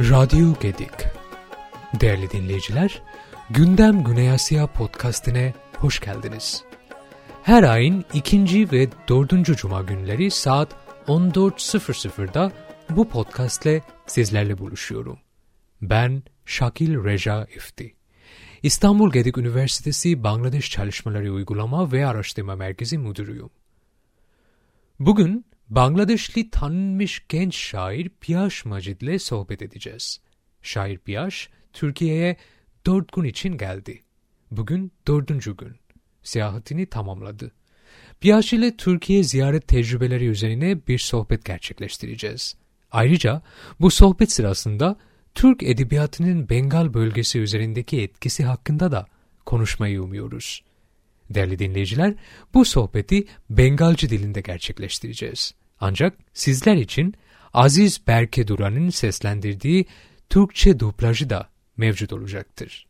Radyo Gedik Değerli dinleyiciler, Gündem Güney Asya podcastine hoş geldiniz. Her ayın ikinci ve dördüncü cuma günleri saat 14.00'da bu podcastle sizlerle buluşuyorum. Ben Şakil Reja İfti. İstanbul Gedik Üniversitesi Bangladeş Çalışmaları Uygulama ve Araştırma Merkezi Müdürüyüm. Bugün Bangladeşli tanınmış genç şair Piyaş Macid ile sohbet edeceğiz. Şair Piyaş, Türkiye'ye dört gün için geldi. Bugün dördüncü gün. Seyahatini tamamladı. Piyaş ile Türkiye ziyaret tecrübeleri üzerine bir sohbet gerçekleştireceğiz. Ayrıca bu sohbet sırasında Türk edebiyatının Bengal bölgesi üzerindeki etkisi hakkında da konuşmayı umuyoruz. Değerli dinleyiciler, bu sohbeti Bengalci dilinde gerçekleştireceğiz. Ancak sizler için Aziz Berke Duran'ın seslendirdiği Türkçe dublajı da mevcut olacaktır.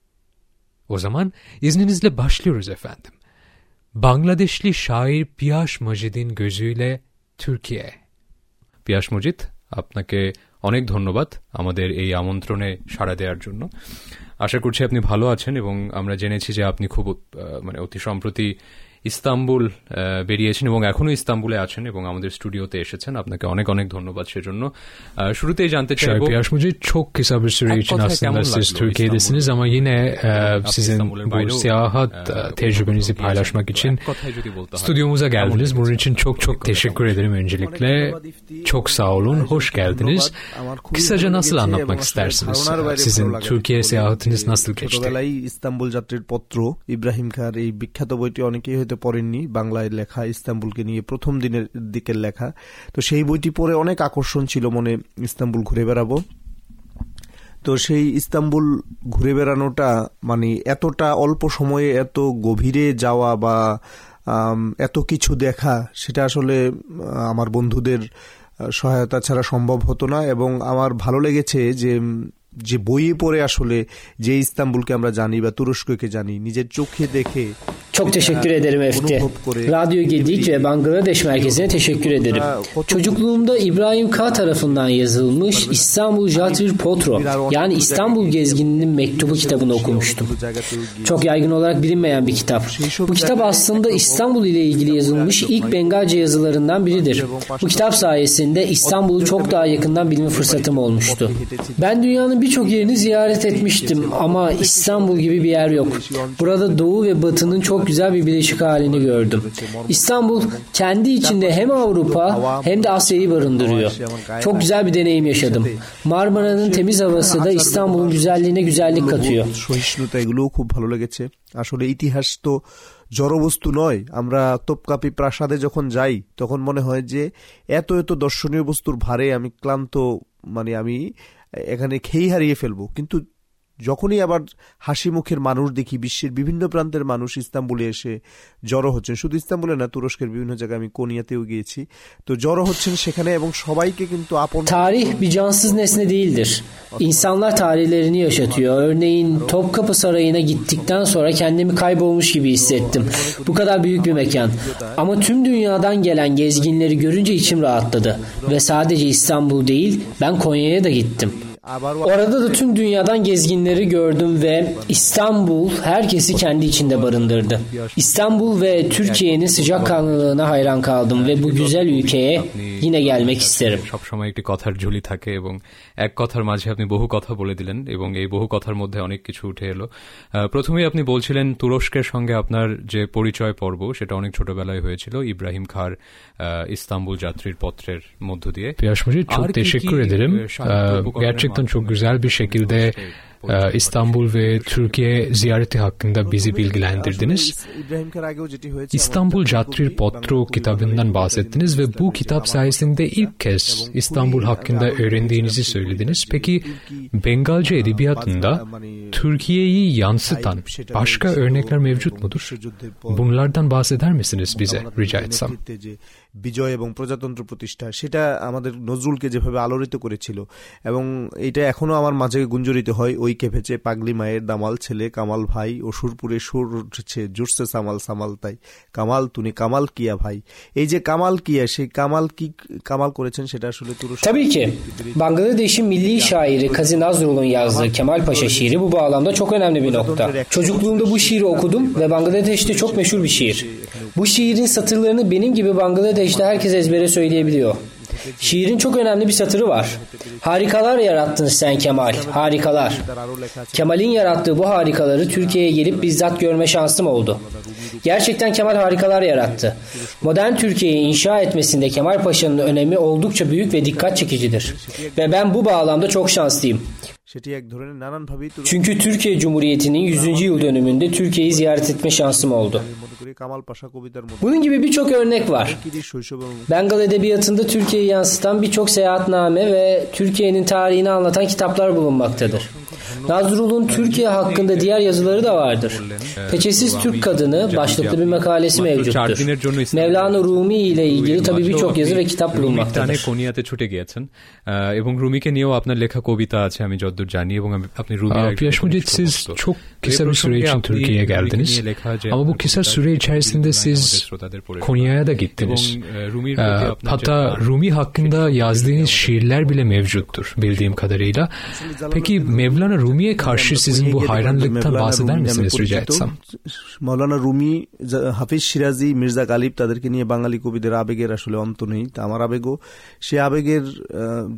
O zaman izninizle başlıyoruz efendim. Bangladeşli şair Piyaş Majid'in gözüyle Türkiye. পিয়াস মজিদ আপনাকে অনেক ধন্যবাদ আমাদের এই আমন্ত্রণে সাড়া দেওয়ার জন্য আশা করছি আপনি ভালো আছেন এবং আমরা জেনেছি যে আপনি খুব মানে অতি সম্প্রতি ইস্তাম্বুল আহ, বেরিয়েছেন এবং এখনো ইস্তাম্বুলে আছেন এবং আমাদের স্টুডিওতে এসেছেন আপনাকে অনেক অনেক ধন্যবাদ সেজন্য আহ, শুরুতেই জানতে Şair চাইব Piyaş Majid çok kısa bir süre Ek için Kotay aslında kemal siz Laklo, Türkiye'desiniz ama yine e, sizin İstanbul'un bu bayrağı, seyahat e, e, tecrübenizi bir paylaşmak yaşam- için এক কথায় যদি বলতে হয়, Stüdyomuza geldiniz. কেমন Bunun için লেগেছে? çok çok অভিজ্ঞতা teşekkür কেমন? ederim öncelikle. Çok sağ olun, hoş geldiniz. Kısaca nasıl anlatmak istersiniz? Sizin Türkiye seyahatiniz nasıl geçti? ছোটবেলায় ইস্তাম্বুল যাত্রীর পত্র ইব্রাহিম খার এই বিখ্যাত বইটি অনেকেই হয়তো পড়েননি, বাংলায় লেখা, ইস্তাম্বুলকে নিয়ে প্রথম দিনের দিকের লেখা। তো সেই বইটি পড়ে অনেক আকর্ষণ ছিল মনে, ইস্তাম্বুল ঘুরে বেড়াবো। তো সেই ইস্তাম্বুল ঘুরে বেড়ানোটা মানে এতটা অল্প সময়ে এত গভীরে যাওয়া বা এত কিছু দেখা, সেটা আসলে আমার বন্ধুদের সহায়তা ছাড়া সম্ভব হতো না। এবং আমার ভালো লেগেছে যে যে বইয়ে pore আসলে যে ইস্তাম্বুলকে আমরা জানি বা তুরস্ককে জানি নিজের চোখে দেখে Çok teşekkür ederim Efti. Radyo Gedik ve Bangladeş Merkezi'ne teşekkür ederim. Çocukluğumda İbrahim K. tarafından yazılmış İstanbul Jatrir Potro yani İstanbul Gezgininin Mektubu kitabını okumuştum. Çok yaygın olarak bilinmeyen bir kitap. Bu kitap aslında İstanbul ile ilgili yazılmış ilk Bengalce yazılarından biridir. Bu kitap sayesinde İstanbul'u çok daha yakından bilme fırsatım olmuştu. Ben dünyanın birçok yerini ziyaret etmiştim ama İstanbul gibi bir yer yok. Burada doğu ve batının çok güzel bir bileşik halini gördüm. İstanbul kendi içinde hem Avrupa hem de Asya'yı barındırıyor. Çok güzel bir deneyim yaşadım. Marmara'nın temiz havası da İstanbul'un güzelliğine güzellik katıyor. সহিষ্ণুতা এগুলোও খুব ভালো লেগেছে আসলে ইতিহাস তো জড়বস্তু নয় আমরা তোপকাপি প্রাসাদে যখন যাই তখন মনে হয় যে এত এত দর্শনীয় বস্তুর ভারে আমি ক্লান্ত মানে আমি এখানে খেই হারিয়ে ফেলব। কিন্তু যখনই আবার হাসি মুখের মানুষ দেখি বিশ্বের বিভিন্ন প্রান্তের মানুষ ইস্তাম্বুলে এসে জড়ো হচ্ছেন শুধু ইস্তাম্বুলে না তুরস্কের বিভিন্ন জায়গায় আমি কোনিয়াতেও গিয়েছি তো জড়ো হচ্ছেন সেখানে এবং সবাইকে কিন্তু আপন Tarih bir cansız nesne değildir. İnsanlar tarihlerini yaşatıyor. Örneğin Topkapı Sarayı'na gittikten sonra kendimi kaybolmuş gibi hissettim. Bu kadar büyük bir mekan. Ama tüm dünyadan gelen gezginleri görünce içim rahatladı. Ve sadece İstanbul değil, ben Konya'ya da gittim. আবারও Orada da tüm dünyadan gezginleri gördüm ve İstanbul herkesi kendi içinde barındırdı. İstanbul ve Türkiye'nin sıcakkanlılığına hayran kaldım ve bu güzel ülkeye yine gelmek isterim. সবসময় একটি কথার ঝুলি থাকে এবং এক কথার মাঝে আপনি বহু কথা বলে দিলেন এবং এই বহু কথার মধ্যে অনেক কিছু উঠে এলো আহ, প্রথমেই আপনি বলছিলেন তুরস্কের সঙ্গে আপনার যে পরিচয় পর্ব সেটা অনেক ছোটবেলায় হয়েছিল ইব্রাহিম খার আহ, ইস্তাম্বুল যাত্রীর পত্রের মধ্য দিয়ে Piyaş Majid çok Ar ki teşekkür ki, ederim. e, hayatın çok güzel bir şekilde İstanbul ve Türkiye ziyareti hakkında bizi bilgilendirdiniz. Ibrahim খার আগেও যেটি হয়েছে İstanbul Jatrir Potro kitabından bahsettiniz ve bu kitap sayesinde ilk kez İstanbul hakkında öğrendiğinizi söylediniz. Peki Bengalce edebiyatında Türkiye'yi yansıtan başka örnekler mevcut mudur? Bunlardan bahseder misiniz bize rica etsem? নেতৃত্বে যে বিজয় এবং প্রজাতন্ত্র প্রতিষ্ঠা সেটা আমাদের নজরুলকে যেভাবে আলোড়িত করেছিল এবং এটা এখনো আমার মাঝে গুঞ্জরিত হয় ওই কেঁপেছে পাগলি মায়ের দামাল ছেলে কামাল ভাই ও সুরপুরে সুর উঠেছে জুরসে সামাল সামাল তাই কামাল তুমি কামাল কিয়া ভাই এই যে কামাল কিয়া সেই কামাল কি কামাল করেছেন সেটা আসলে ki. Bangladeş'in milli şairi Kazi Nazrul'un yazdığı Kemal Paşa şiiri bu bağlamda çok önemli bir nokta. Çocukluğumda bu şiiri okudum ve Bangladeş'te çok meşhur bir şiir. Bu şiirin satırlarını benim gibi Bangladeş'te herkes ezbere söyleyebiliyor. Şiirin çok önemli bir satırı var. Harikalar yarattın sen Kemal, harikalar. Kemal'in yarattığı bu harikaları Türkiye'ye gelip bizzat görme şansım oldu. Gerçekten Kemal harikalar yarattı. Modern Türkiye'yi inşa etmesinde Kemal Paşa'nın önemi oldukça büyük ve dikkat çekicidir. Ve ben bu bağlamda çok şanslıyım. Çünkü Türkiye Cumhuriyeti'nin 100. yıl dönümünde Türkiye'yi ziyaret etme şansım oldu. Bunun gibi birçok örnek var. Bengal Edebiyatı'nda Türkiye'yi yansıtan birçok seyahatname ve Türkiye'nin tarihini anlatan kitaplar bulunmaktadır. Nazrul'un Türkiye hakkında diğer yazıları da vardır. Peçesiz Türk Kadını başlıklı bir makalesi mevcuttur. Mevlana Rumi ile ilgili tabi birçok yazı ve kitap bulunmaktadır. কোনিয়াতে ছুটে গিয়েছেন এবং রুমিকে নিয়েও আপনার লেখা কবিতা আছে আমি যতদূর জানি এবং আপনি Rumi Piyaş Mucit siz çok kısa bir süre için Türkiye'ye geldiniz. Ama bu kısa süre içerisinde siz Konya'ya da gittiniz. Hatta Rumi hakkında yazdığınız şiirler bile mevcuttur bildiğim kadarıyla. Peki Mevlana Rumi'ye karşı sizin bu hayranlıktan bahseder misiniz rica etsem? মৌলানা রুমি হাফিজ সিরাজি মির্জা গালিব তাদেরকে নিয়ে বাঙালি কবিদের আবেগের আসলে অন্ত নেই। তা আমার আবেগও সে আবেগের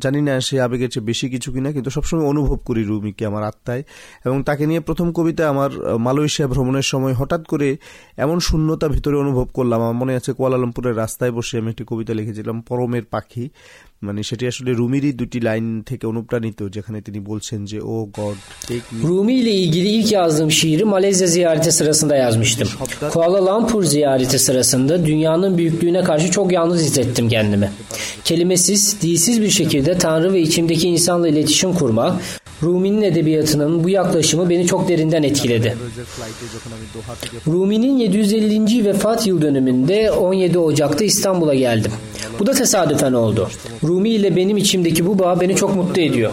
জানি না সে আবেগের চেয়ে বেশি কিছু কিনা কিন্তু সবসময় অনুভব করি রুমিকে আমার আত্মায়। এবং তাকে নিয়ে প্রথম কবিতা আমার মালয়েশিয়া ভ্রমণের সময় হঠাৎ করে এমন শূন্যতা ভিতরে অনুভব করলাম। আমার মনে আছে কুয়ালালামপুরের রাস্তায় বসে আমি একটি কবিতা লিখেছিলাম পরমের পাখি। মানে সেটি আসলে রুমিরই দুটি লাইন থেকে অনুপ্রাণিত যেখানে তিনি বলছেন যে oh God Rumi ile ilgili ilk yazdığım şiiri Malezya ziyareti sırasında yazmıştım. Kuala Lumpur ziyareti sırasında dünyanın büyüklüğüne karşı çok yalnız hissettim kendimi. Kelimesiz, dilsiz bir şekilde Tanrı ve içimdeki insanla iletişim kurmak, Rumi'nin edebiyatının bu yaklaşımı beni çok derinden etkiledi. Rumi'nin 750. vefat yıl dönümünde 17 Ocak'ta İstanbul'a geldim. Bu da tesadüfen oldu. Rumi ile benim içimdeki bu bağ beni çok mutlu ediyor.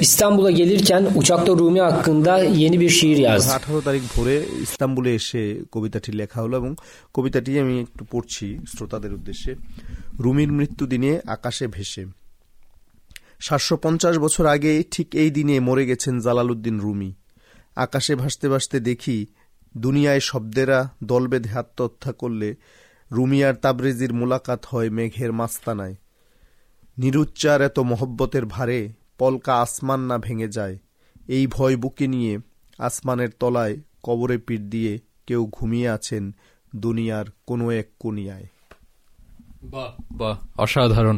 İstanbul'a gelirken uçakta Rumi hakkında yeni bir şiir yazdım. 18 তারিখ ভোরে ইস্তাম্বুলে এসে কবিতাটি লেখা হলো এবং কবিতাটি আমি একটু পড়ছি শ্রোতাদের উদ্দেশ্যে রুমির মৃত্যু দিনে আকাশে ভেসে সাতশো পঞ্চাশ বছর আগে ঠিক এই দিনে মরে গেছেন জালালউদ্দিন রুমি। আকাশে ভাসতে ভাসতে দেখি দুনিয়ায় শব্দেরা দল বেঁধে আত্মহত্যা করলে রুমি আর তাবরেজির মোলাকাত হয় মেঘের মাস্তানায়। নিরুচ্চার এত মহব্বতের ভারে পলকা আসমান না ভেঙে যায়। এই ভয় বুকে নিয়ে আসমানের তলায় কবরে পিঠ দিয়ে কেউ ঘুমিয়ে আছেন দুনিয়ার কোনো এক কোনিয়ায় বাহ বাহ, অসাধারণ।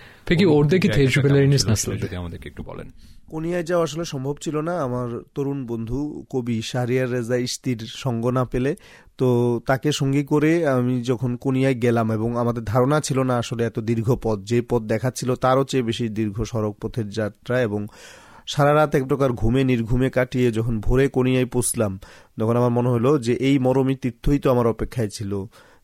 Peki oradaki tecrübeleriniz nasıldı? কোনিয়ায় যাওয়া আসলে সম্ভব ছিল না। আমার তরুণ বন্ধু কবি শাহরিয়ার রেজা ইস্তির সঙ্গ না পেলে তো তাকে সঙ্গী করে আমি যখন কোনিয়ায় গেলাম এবং আমাদের ধারণা ছিল না আসলে এত দীর্ঘ পথ যে পথ দেখাচ্ছিল তারও চেয়ে বেশি দীর্ঘ সড়ক পথের যাত্রা এবং সারা রাত এক প্রকার ঘুমে নির্ঘুমে কাটিয়ে যখন ভোরে কোনিয়ায় পৌঁছলাম তখন আমার মনে হলো যে এই মরমী তীর্থই তো আমার অপেক্ষায় ছিল।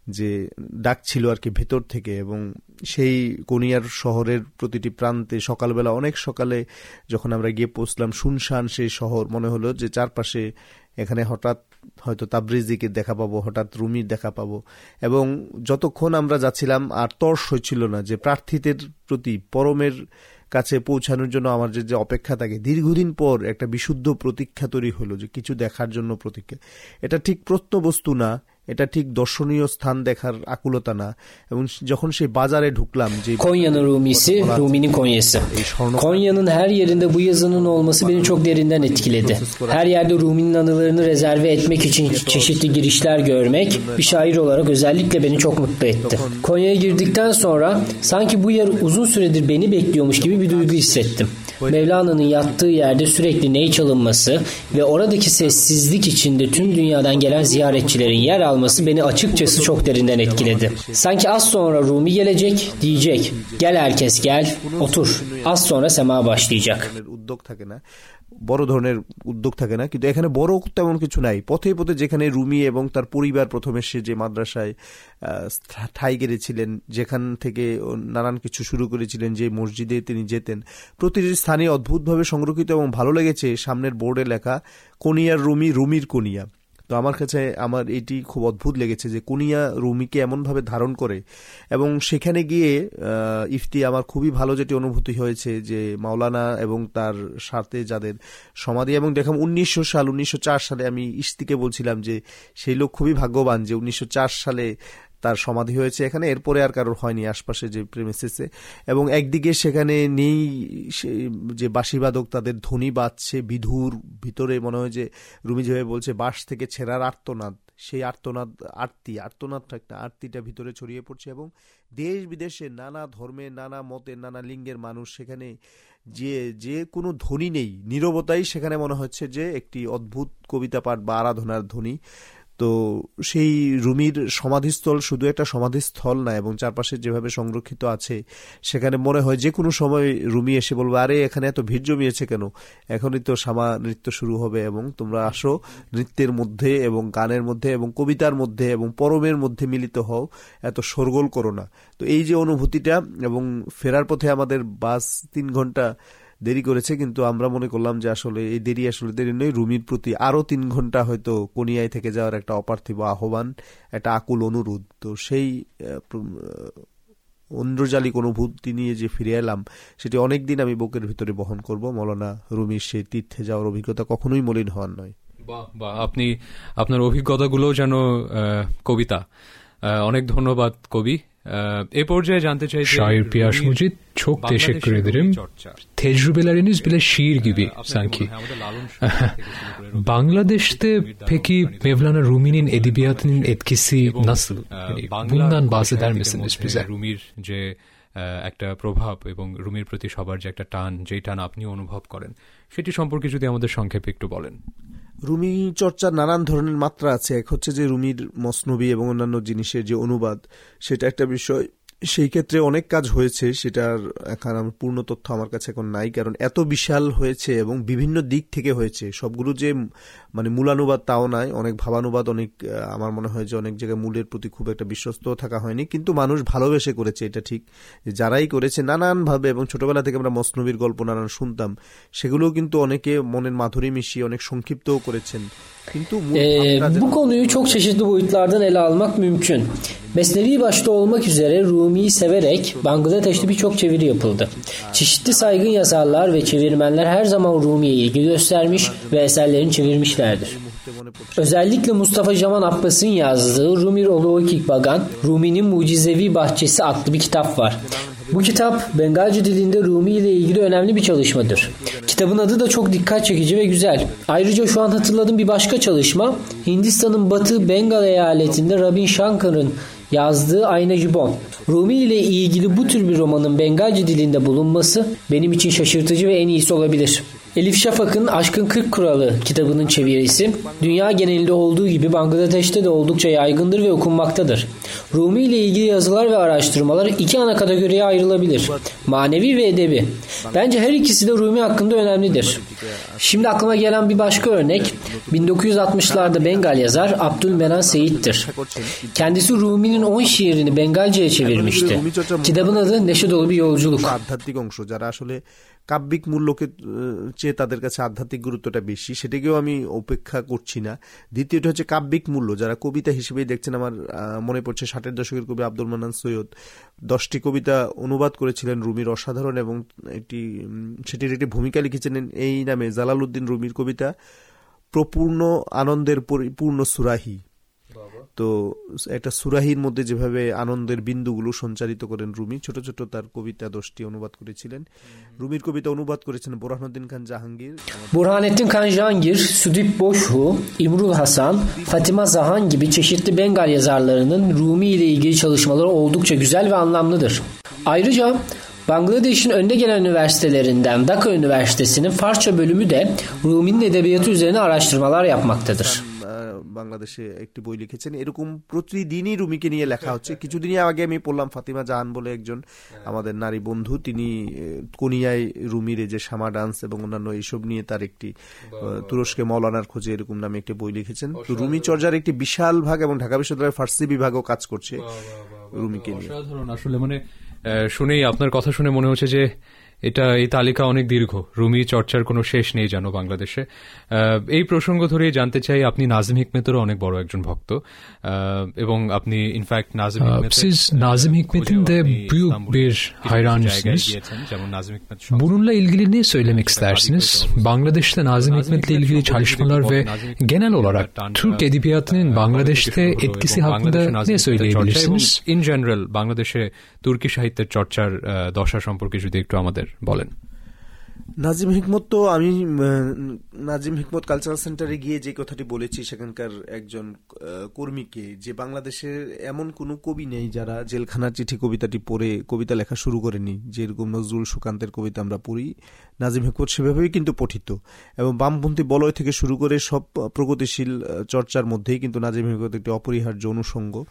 যে ডাক ছিল আর কি ভেতর থেকে এবং সেই কোনিয়ার শহরের প্রতিটি প্রান্তে সকালবেলা অনেক সকালে যখন আমরা গিয়ে পৌঁছলাম, শুনশান সেই শহর, মনে হলো যে চারপাশে এখানে হঠাৎ হয়তো তাবরিজিকে দেখা পাবো, হঠাৎ রুমির দেখা পাবো। এবং যতক্ষণ আমরা যাচ্ছিলাম, আর তর্স হচ্ছিল না যে প্রার্থীদের প্রতি, পরমের কাছে পৌঁছানোর জন্য আমার যে অপেক্ষা থাকে, দীর্ঘদিন পর একটা বিশুদ্ধ প্রতীক্ষা তৈরি হলো যে কিছু দেখার জন্য প্রতীক্ষা। এটা ঠিক প্রত্নবস্তু না এটা ঠিক দর্শনীয় স্থান দেখার আকুলতা না এবং যখন সেই বাজারে ঢুকলাম যে Konya'nın Rumisi, Rumi'nin Konya'sı. Konya'nın her yerinde bu yazının olması beni çok derinden etkiledi. Her yerde Rumi'nin anılarını rezerve etmek için çeşitli girişler görmek bir şair olarak özellikle beni çok mutlu etti. Konya'ya girdikten sonra sanki bu yer uzun süredir beni bekliyormuş gibi bir duygu hissettim. Mevlana'nın yattığı yerde sürekli ney çalınması ve oradaki sessizlik içinde tüm dünyadan gelen ziyaretçilerin yer alması beni açıkçası çok derinden etkiledi. Sanki az sonra Rumi gelecek diyecek gel herkes gel otur az sonra sema başlayacak. বড় ধরনের উদ্যোগ থাকে না, কিন্তু এখানে বড় তেমন কিছু নাই। পথে পথে যেখানে রুমি এবং তার পরিবার প্রথমে সে যে মাদ্রাসায় ঠাই গেড়েছিলেন যেখান থেকে নানান কিছু শুরু করেছিলেন, যে মসজিদে তিনি যেতেন, প্রতিটি স্থানে অদ্ভুতভাবে সংরক্ষিত এবং ভালো লেগেছে সামনের বোর্ডে লেখা, কোনিয়ার রুমি, রুমির কনিয়া। তো আমার কাছে আমার এটি খুব অদ্ভুত লেগেছে যে কুনিয়া রুমিকে এমনভাবে ধারণ করে এবং সেখানে গিয়ে ইফতি আমার খুবই ভালো যেটি অনুভূতি হয়েছে যে মাওলানা এবং তার সাথে যাদের সমাধি এবং দেখলাম উনিশশো সাল, উনিশশো চার সালে আমি ইস্তিকে বলছিলাম যে সেই লোক খুবই ভাগ্যবান যে উনিশশো চার সালে তার সমাধি হয়েছে এখানে। এরপরে আর কারোর হয়নি আশপাশে যে প্রেমিসেসে এবং একদিকে সেখানে নেই যে বাঁশিবাদক তাদের ধ্বনি বাজছে, বিধুর ভিতরে মনে হয় যে রুমি যেভাবে বলছে, বাঁশ থেকে ছেঁড়ার আর্তনাদ। সেই আর্তনাদ, আরতি, আর্তনাদটা একটা আরতিটা ভিতরে ছড়িয়ে পড়ছে এবং দেশ বিদেশে নানা ধর্মের নানা মতের নানা লিঙ্গের মানুষ সেখানে যে যে কোনো ধ্বনি নেই। নিরবতাই সেখানে মনে হচ্ছে যে একটি অদ্ভুত কবিতা পাঠ বা আরাধনার ধ্বনি। তো সেই রুমির সমাধিস্থল শুধু একটা সমাধিস্থল না, এবং চারপাশে যেভাবে সংরক্ষিত আছে, সেখানে মনে হয় যে কোনো সময় রুমি এসে বলবে, আরে, এখানে এত ভিড় জমিয়েছে কেন? এখনই তো সামা নৃত্য শুরু হবে, এবং তোমরা আসো নৃত্যের মধ্যে, এবং গানের মধ্যে, এবং কবিতার মধ্যে, এবং পরমের মধ্যে মিলিত হও, এত সরগোল করো না। তো এই যে অনুভূতিটা, এবং ফেরার পথে আমাদের বাস তিন ঘণ্টা দেরি করেছে, কিন্তু আমরা মনে করলাম যে আসলে এই দেরি আসলে দেরি নয়। রুমির প্রতি আরও তিন ঘণ্টা হয়তো কোনিয়ায় থেকে যাওয়ার একটা অপার্থিব আহ্বান, একটা আকুল অনুরোধ। তো সেই ঐন্দ্রজালিক অনুভূতি নিয়ে যে ফিরে এলাম, সেটি অনেকদিন আমি বুকের ভিতরে বহন করব। মৌলানা রুমির সেই তীর্থে যাওয়ার অভিজ্ঞতা কখনোই মলিন হওয়ার নয়। বা আপনি, আপনার অভিজ্ঞতাগুলো যেন কবিতা। অনেক ধন্যবাদ কবি। E pojeye Cante Şair Piyaş Mucit çok teşekkür ederim. Tecrübeleriniz bile şiir gibi sanki. Bangladeş'te peki Mevlana Rumi'nin edebiyatının etkisi nasıl? Bundan bahseder misiniz bize? একটা প্রভাব এবং রুমির প্রতি সবার যে একটা টান যেই টান আপনি অনুভব করেন সেটি সম্পর্কে যদি আমাদের সংক্ষেপে একটু বলেন রুমি চর্চার নানান ধরনের মাত্রা আছে। এক হচ্ছে যে রুমির মসনবী এবং অন্যান্য জিনিসের যে অনুবাদ, সেটা একটা বিষয়। সেই ক্ষেত্রে অনেক কাজ হয়েছে, সেটার এখন পূর্ণ তথ্য আমার কাছে এখন নাই, কারণ এত বিশাল হয়েছে এবং বিভিন্ন দিক থেকে হয়েছে। সবগুলো যে মানে মূলানুবাদ তাও নাই অনেক ভাবানুবাদ অনেক আমার মনে হয় যে অনেক জায়গায় মূলের প্রতি খুব একটা বিশ্বস্ত থাকা হয়নি কিন্তু মানুষ ভালোবেসে করেছে এটা ঠিক যারাই করেছে নানানভাবে এবং ছোটবেলা থেকে আমরা মসনবীর গল্প নানান শুনতাম সেগুলোও কিন্তু অনেকে মনের মাধুরী মিশিয়ে অনেক সংক্ষিপ্তও করেছেন Ee, bu konuyu çok çeşitli boyutlardan ele almak mümkün. Mesnevi başta olmak üzere Rumi'yi severek Bangladeş'te birçok çeviri yapıldı. Çeşitli saygın yazarlar ve çevirmenler her zaman Rumi'ye ilgi göstermiş ve eserlerini çevirmişlerdir. Özellikle Mustafa Jaman Abbas'ın yazdığı Rumi Oloikik Bagan, Rumi'nin Mucizevi Bahçesi adlı bir kitap var. Bu kitap Bengalci dilinde Rumi ile ilgili önemli bir çalışmadır. Kitabın adı da çok dikkat çekici ve güzel. Ayrıca şu an hatırladığım bir başka çalışma Hindistan'ın batı Bengal eyaletinde Rabin Shankar'ın yazdığı Ayna Jibon. Rumi ile ilgili bu tür bir romanın Bengalci dilinde bulunması benim için şaşırtıcı ve en iyisi olabilir. Elif Şafak'ın Aşkın 40 Kuralı kitabının çevirisi dünya genelinde olduğu gibi Bangladeş'te de oldukça yaygındır ve okunmaktadır. Rumi ile ilgili yazılar ve araştırmalar iki ana kategoriye ayrılabilir. Manevi ve edebi. Bence her ikisi de Rumi hakkında önemlidir. Şimdi aklıma gelen bir başka örnek 1960'larda Bengal yazar Abdülmenan Seyit'tir. Kendisi Rumi'nin 10 şiirini Bengalce'ye çevirmişti. Kitabın adı Neşe Dolu Bir Yolculuk. কাব্যিক মূল্যকে চেয়ে তাদের কাছে আধ্যাত্মিক গুরুত্বটা বেশি, সেটাকেও আমি উপেক্ষা করছি না। দ্বিতীয়টা হচ্ছে কাব্যিক মূল্য। যারা কবিতা হিসেবেই দেখছেন, আমার মনে পড়ছে ষাটের দশকের কবি আব্দুল মান্নান সৈয়দ। দশটি কবিতা অনুবাদ করেছিলেন রুমির অসাধারণ এবং এটি সেটির একটি ভূমিকা লিখেছিলেন এই নামে জালালউদ্দিন রুমির কবিতা, প্রপূর্ণ আনন্দের পরিপূর্ণ সুরাহি। তো একটা সুরাহির মধ্যে যেভাবে আনন্দের বিন্দুগুলো সঞ্চারিত করেন রুমি ছোট ছোট তার কবিতা দশটি অনুবাদ করেছিলেন রুমির কবিতা অনুবাদ করেছেন বোরহানুদ্দিন খান Jahangir Burhanettin Kan Jahangir, Südip Boşhu, İmrul Hasan, Fatima Zahan gibi çeşitli Bengal yazarlarının Rumi ile ilgili çalışmaları oldukça güzel ve anlamlıdır. Ayrıca Bangladeş'in önde gelen üniversitelerinden Dhaka Üniversitesi'nin Farsça bölümü de Rumi'nin edebiyatı üzerine araştırmalar yapmaktadır. বাংলাদেশে একটি বই লিখেছেন। এরকম প্রতিদিনই রুমিকে নিয়ে লেখা হচ্ছে। কিছুদিন আগে আমি পড়লাম ফাতিমা জাহান বলে একজন আমাদের নারী বন্ধু। তিনি কোনিয়ায় রুমির যে শামা ডান্স এবং অন্যান্য এইসব নিয়ে তার একটি তুরস্কে মৌলানার খোঁজে এরকম নামে একটি বই লিখেছেন। তো রুমি চর্যার একটি বিশাল ভাগ এবং ঢাকা বিশ্ববিদ্যালয়ের ফার্সি বিভাগও কাজ করছে রুমিকে নিয়ে। আসলে মানে শুনেই আপনার কথা শুনে মনে হচ্ছে যে এটা এই তালিকা অনেক দীর্ঘ। রুমি চর্চার কোনো শেষ নেই জানো বাংলাদেশে। এই প্রসঙ্গ ধরে জানতে চাই আপনি নাজিম হিকমেতের অনেক বড় একজন ভক্ত। এবং আপনি ইনফ্যাক্ট নাজিম হিকমেত বুরুল্লাহ ইলগিলি নিয়ে সৈলেম এক্সপ্লাসনেস বাংলাদেশ নাজিম হিকমেত ইলগিলি ছালিশমালার বাংলাদেশ তে ইতকিসি বাংলাদেশে তুর্কি সাহিত্যের চর্চার দশা সম্পর্কে যদি একটু আমাদের বলেন। নাজিম হিকমত তো আমি নাজিম হিকমত কালচারাল সেন্টারে গিয়ে যে কথাটি বলেছি, সেখানকার একজন কর্মীকে, যে বাংলাদেশের এমন কোনো কবি নেই যারা জেলখানার চিঠি কবিতাটি পড়ে কবিতা লেখা শুরু করেনি। যেরকম নজরুল সুকান্তের কবিতা আমরা পড়ি নাজিম হেকমত সেভাবেই কিন্তু পঠিত। এবং বামপন্থী বলয় থেকে শুরু করে সব প্রগতিশীল চর্চার মধ্যেই কিন্তু নাজিম হেকমত একটি অপরিহার্য অনুষঙ্গ।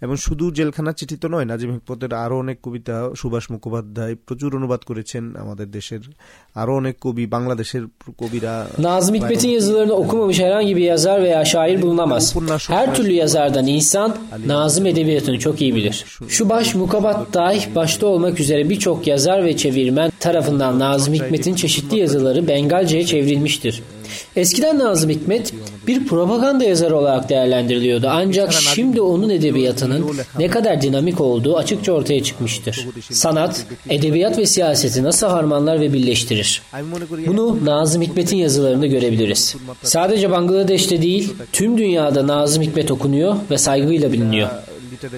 এবং শুধু জেলখানা চিঠি তো নয় নাজিম হেকমতের আরও অনেক কবিতা সুভাষ মুখোপাধ্যায় প্রচুর অনুবাদ করেছেন আমাদের দেশের আরও অনেক কবি বাংলাদেশের কবিরা নাজমিক পেটি ইজলার উকুম মিশাইরান গিবি ইয়াজার ওয়া শায়ির বুলনামাস হার তুল ইয়াজার Subhash Mukhopadhyay বাশতো অলমাক çeşitli yazıları Bengalce'ye çevrilmiştir. Eskiden Nazım Hikmet bir propaganda yazarı olarak değerlendiriliyordu. Ancak şimdi onun edebiyatının ne kadar dinamik olduğu açıkça ortaya çıkmıştır. Sanat, edebiyat ve siyaseti nasıl harmanlar ve birleştirir? Bunu Nazım Hikmet'in yazılarında görebiliriz. Sadece Bangladeş'te değil, tüm dünyada Nazım Hikmet okunuyor ve saygıyla biliniyor.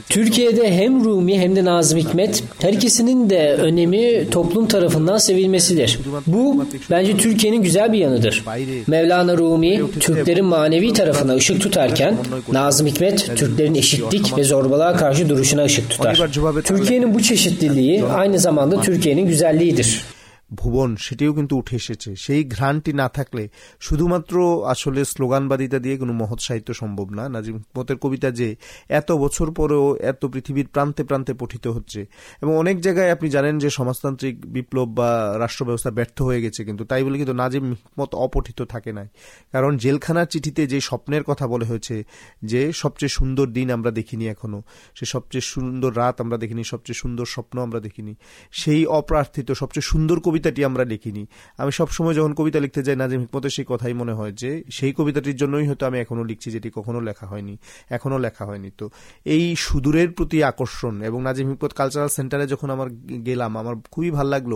Türkiye'de hem Rumi hem de Nazım Hikmet her ikisinin de önemi toplum tarafından sevilmesidir. Bu bence Türkiye'nin güzel bir yanıdır. Mevlana Rumi Türklerin manevi tarafına ışık tutarken Nazım Hikmet Türklerin eşitlik ve zorbalığa karşı duruşuna ışık tutar. Türkiye'nin bu çeşitliliği aynı zamanda Türkiye'nin güzelliğidir. ভুবন, সেটিও কিন্তু উঠে এসেছে। সেই ঘ্রাণটি না থাকলে শুধুমাত্র আসলে স্লোগানবাদিতা দিয়ে কোনো মহৎ সাহিত্য সম্ভব না। নাজিম হিকমতের কবিতা যে এত বছর পরেও এত পৃথিবীর প্রান্তে প্রান্তে পঠিত হচ্ছে। এবং অনেক জায়গায় আপনি জানেন যে সমাজতান্ত্রিক বিপ্লব বা রাষ্ট্র ব্যবস্থা ব্যর্থ হয়ে গেছে কিন্তু তাই বলে কিন্তু নাজিম হিকমত অপঠিত থাকে নাই। কারণ জেলখানার চিঠিতে যে স্বপ্নের কথা বলে হয়েছে, যে সবচেয়ে সুন্দর দিন আমরা দেখিনি এখনও, সে সবচেয়ে সুন্দর রাত আমরা দেখিনি, সবচেয়ে সুন্দর স্বপ্ন আমরা দেখিনি, সেই অপ্রার্থিত, সবচেয়ে সুন্দর কবিতা কবিতাটি আমরা লিখিনি। আমি সবসময় যখন কবিতা লিখতে যাই, নাজিম হিকমতের সেই কথাই মনে হয় যে, সেই কবিতাটির জন্যই হয়তো আমি এখনও লিখছি, যেটি কখনো লেখা হয়নি, এখনও লেখা হয়নি। তো এই সুদূরের প্রতি আকর্ষণ এবং নাজিম হিকমত কালচারাল সেন্টারে যখন আমার গেলাম, আমার খুবই ভালো লাগল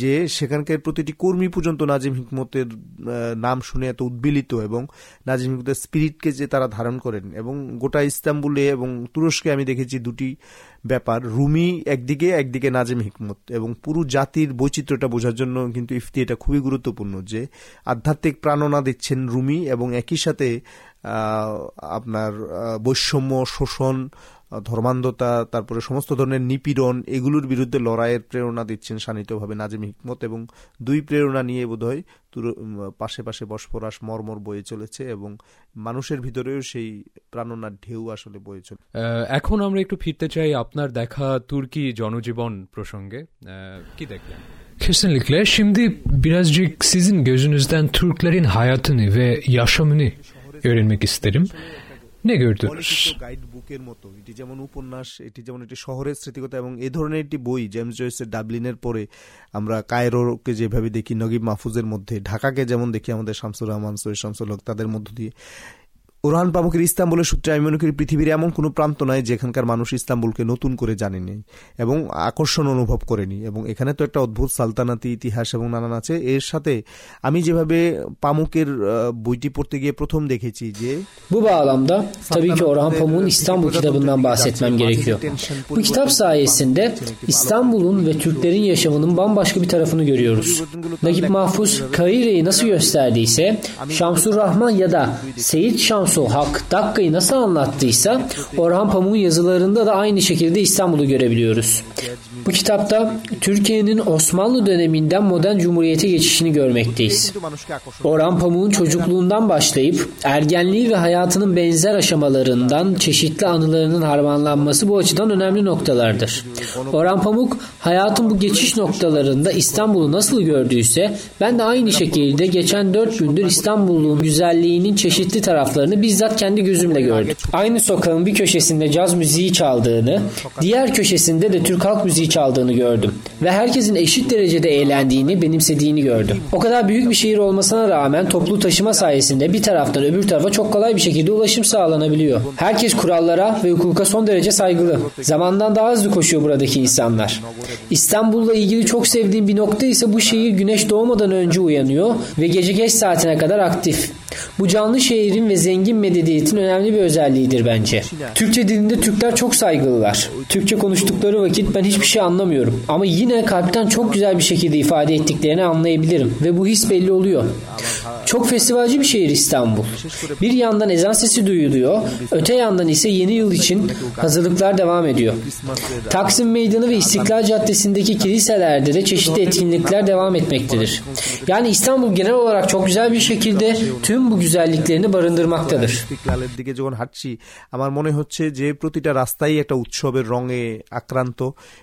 যে, সেখানকার প্রতিটি কর্মী পর্যন্ত নাজিম হিকমতের নাম শুনে এত উদ্বিলিত এবং নাজিম হিকমতের স্পিরিটকে যে তারা ধারণ করেন এবং গোটা ইস্তাম্বুলে এবং তুরস্কে আমি দেখেছি দুটি ব্যাপার, রুমি একদিকে একদিকে নাজিম হিকমত এবং পুরো জাতির বৈচিত্র্যটা বোঝার জন্য কিন্তু ইফতি এটা খুবই গুরুত্বপূর্ণ যে আধ্যাত্মিক প্রাণনা দিচ্ছেন রুমি এবং একই সাথে আপনার বৈষম্য শোষণ ধর্মান্ধতা তারপরে সমস্ত ধরনের নিপীড়ন এগুলোর বিরুদ্ধে লড়াইয়ের প্রেরণা দিচ্ছেন শানিতভাবে নাজিম হিকমত এবং দুই প্রেরণা নিয়ে বোধহয় পাশে পাশে বসপরাস মর্মর বয়ে চলেছে এবং মানুষের ভিতরেও সেই প্রাণনার ঢেউ আসলে বয়ে চলে এখন আমরা একটু ফিরতে চাই আপনার দেখা তুর্কি জনজীবন প্রসঙ্গে কি দেখলেন Kesinlikle. Şimdi birazcık sizin gözünüzden Türklerin hayatını ve yaşamını öğrenmek isterim. Ne gördünüz? Guide বুকের মতো, এটি যেমন উপন্যাস, এটি যেমন একটি শহরের স্মৃতিকতা এবং এ ধরনের একটি বই জেমস জয়েসের ডাবলিনের পরে আমরা কায়রোকে যেভাবে দেখি, নগিব মাহফুজের মধ্যে, ঢাকাকে যেমন দেখি আমাদের শামসুর রহমান, সৈয়দ শামসুল হক তাদের মধ্য দিয়ে উরহান পামুকের ইস্তাম্বুলের সূত্রে আমি মনে করি পৃথিবীর এমন কোনো প্রান্ত নয় যেখানকার মানুষ ইস্তাম্বুলকে নতুন করে জানেনি এবং আকর্ষণ অনুভব করেনি এবং এখানে তো একটা অদ্ভুত সালতানাতি ইতিহাস এবং নানান আছে। এর সাথে আমি যেভাবে পামুকের বইটি পড়তে গিয়ে প্রথম দেখেছি যে Mahfuz কাইরেই Shamsur Rahman ইয়াদা সেইদ Şamsul Hak Dakka'yı nasıl anlattıysa Orhan Pamuk'un yazılarında da aynı şekilde İstanbul'u görebiliyoruz. Bu kitapta Türkiye'nin Osmanlı döneminden modern cumhuriyete geçişini görmekteyiz. Orhan Pamuk'un çocukluğundan başlayıp ergenliği ve hayatının benzer aşamalarından çeşitli anılarının harmanlanması bu açıdan önemli noktalardır. Orhan Pamuk hayatın bu geçiş noktalarında İstanbul'u nasıl gördüyse ben de aynı şekilde geçen dört gündür İstanbul'un güzelliğinin çeşitli taraflarını bizzat kendi gözümle gördüm. Aynı sokağın bir köşesinde caz müziği çaldığını, diğer köşesinde de Türk halk müziği çaldığını gördüm. Ve herkesin eşit derecede eğlendiğini, benimsediğini gördüm. O kadar büyük bir şehir olmasına rağmen toplu taşıma sayesinde bir taraftan öbür tarafa çok kolay bir şekilde ulaşım sağlanabiliyor. Herkes kurallara ve hukuka son derece saygılı. Zamandan daha hızlı koşuyor buradaki insanlar. İstanbul'la ilgili çok sevdiğim bir nokta ise bu şehir güneş doğmadan önce uyanıyor ve gece geç saatine kadar aktif. Bu canlı şehrin ve zengin medeniyetin önemli bir özelliğidir bence. Türkçe dilinde Türkler çok saygılılar. Türkçe konuştukları vakit ben hiçbir şey anlamıyorum. Ama yine kalpten çok güzel bir şekilde ifade ettiklerini anlayabilirim. Ve bu his belli oluyor. Çok festivalci bir şehir İstanbul. Bir yandan ezan sesi duyuluyor, öte yandan ise yeni yıl için hazırlıklar devam ediyor. Taksim Meydanı ve İstiklal Caddesi'ndeki kiliselerde de çeşitli etkinlikler devam etmektedir. Yani İstanbul genel olarak çok güzel bir şekilde tüm bu güzelliklerini barındırmaktadır. ইস্তিকলালের দিকে যখন হাঁটছি আমার মনে হচ্ছে যে প্রতিটা রাস্তাই একটা উৎসবের রঙে আক্রান্ত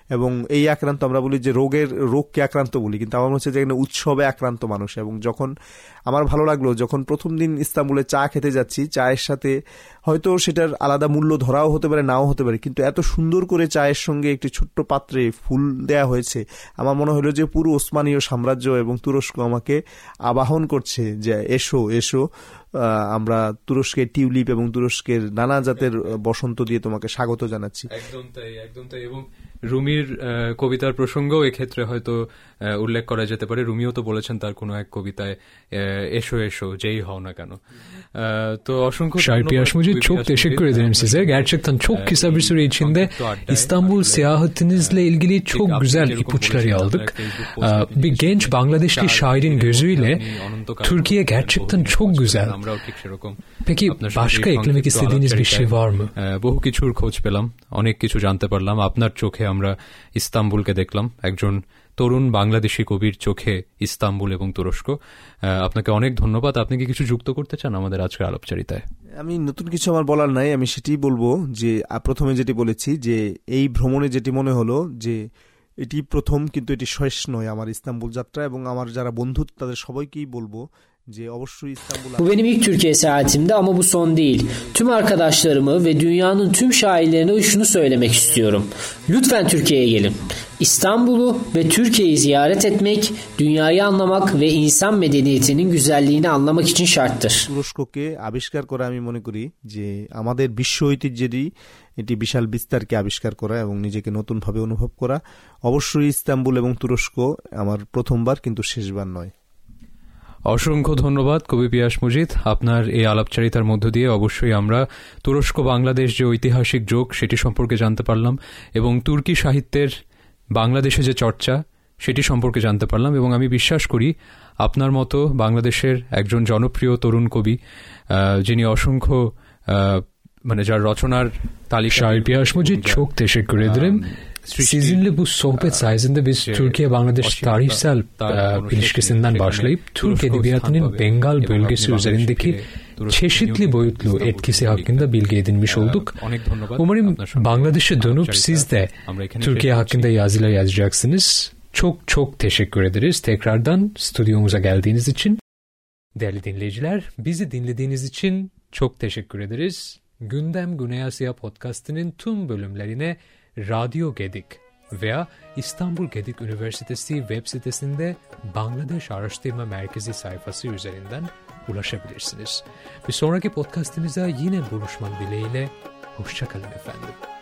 এবং এই আক্রান্ত আমরা বলি যে রোগের, রোগকে আক্রান্ত বলি, কিন্তু আমার মনে হচ্ছে যে এখানে উৎসবে আক্রান্ত মানুষ। এবং যখন আমার ভালো লাগল, যখন প্রথম দিন ইস্তাম্বুলে চা খেতে যাচ্ছি, চায়ের সাথে হয়তো সেটার আলাদা মূল্য ধরাও হতে পারে, নাও হতে পারে, কিন্তু এত সুন্দর করে চায়ের সঙ্গে একটি ছোট্ট পাত্রে ফুল দেয়া হয়েছে, আমার মনে হলো যে পুরো ওসমানীয় সাম্রাজ্য এবং তুরস্ক আমাকে আবাহন করছে যে এসো এসো আমরা তুরস্কের টিউলিপ এবং তুরস্কের নানা জাতের বসন্ত দিয়ে তোমাকে স্বাগত জানাচ্ছি। একদম তাই একদম তাই। এবং রুমির কবিতার প্রসঙ্গ এক্ষেত্রে হয়তো উল্লেখ করা যেতে পারে। রুমিও তো বলেছেন তার কোনো এক কবিতায় এসো এসো যেই হও না কেন। তো অসংখ্য বি গেঞ্জ বাংলাদেশ কি শাইরিন গেজুইলে তুর্কিয়ে গ্যাচেকতন ঠিক আচ্ছা, সেরকম পেকি বাসকা এক্লমিকি বহু কিছুর খোঁজ পেলাম অনেক কিছু জানতে পারলাম। আপনার চোখে আমরা ইস্তাম্বুলকে দেখলাম, একজন তরুণ বাংলাদেশি কবির চোখে ইস্তাম্বুল এবং তুরস্ক। আপনাকে অনেক ধন্যবাদ। আপনি কি কিছু যুক্ত করতে চান আমাদের আজকের আলোপচারিতায়? আমি নতুন কিছু আমার বলার নাই, আমি সেটি বলব যে প্রথমে যেটি বলেছি যে, এই ভ্রমণে যেটি মনে হলো যে, এটি প্রথম কিন্তু এটি শেষ নয় আমার ইস্তাম্বুল যাত্রা এবং আমার যারা বন্ধু, তাদের সবাইকেই বলব Bu benim ilk Türkiye seyahatimde ama bu son değil. Tüm arkadaşlarımı ve dünyanın tüm şairlerine şunu söylemek istiyorum. Lütfen Türkiye'ye gelin. İstanbul'u ve Türkiye'yi ziyaret etmek, dünyayı anlamak ve insan medeniyetinin güzelliğini anlamak için şarttır. তুরস্ককে আবিষ্কার করা আমি মনে করি যে আমাদের বিশ্ব ঐতিহ্যেরই এটি বিশাল বিস্তারকে আবিষ্কার করা এবং নিজেকে নতুনভাবে অনুভব করা অবশ্যই ইস্তাম্বুল এবং তুরস্ক আমার প্রথমবার কিন্তু শেষবার নয় অসংখ্য ধন্যবাদ কবি পিয়াস মুজিদ আপনার এই আলাপচারিতার মধ্য দিয়ে অবশ্যই আমরা তুরস্ক বাংলাদেশ যে ঐতিহাসিক যোগ সেটি সম্পর্কে জানতে পারলাম এবং তুর্কি সাহিত্যের বাংলাদেশে যে চর্চা সেটি সম্পর্কে জানতে পারলাম এবং আমি বিশ্বাস করি আপনার মতো বাংলাদেশের একজন জনপ্রিয় তরুণ কবি যিনি অসংখ্য মানে যার রচনার তালিকা Piyaş Mucit çok teşekkür ederim. Sizinle bu sohbet sayesinde biz Türkiye-Bangladeş tarihsel e, ilişkisinden başlayıp Türk edebiyatının Bengal bölgesi üzerindeki çeşitli boyutlu etkisi hakkında bilgi edinmiş olduk. Umarım Bangladeş'e dönüp siz de Türkiye hakkında yazılar yazacaksınız. Çok çok teşekkür ederiz tekrardan stüdyomuza geldiğiniz için. Değerli dinleyiciler, bizi dinlediğiniz için çok teşekkür ederiz. Gündem Güney Asya Podcast'ının tüm bölümlerine Radyo Gedik veya İstanbul Gedik Üniversitesi web sitesinde Bangladeş Araştırma Merkezi sayfası üzerinden ulaşabilirsiniz. Bir sonraki podcastimize yine buluşmak dileğiyle hoşçakalın efendim.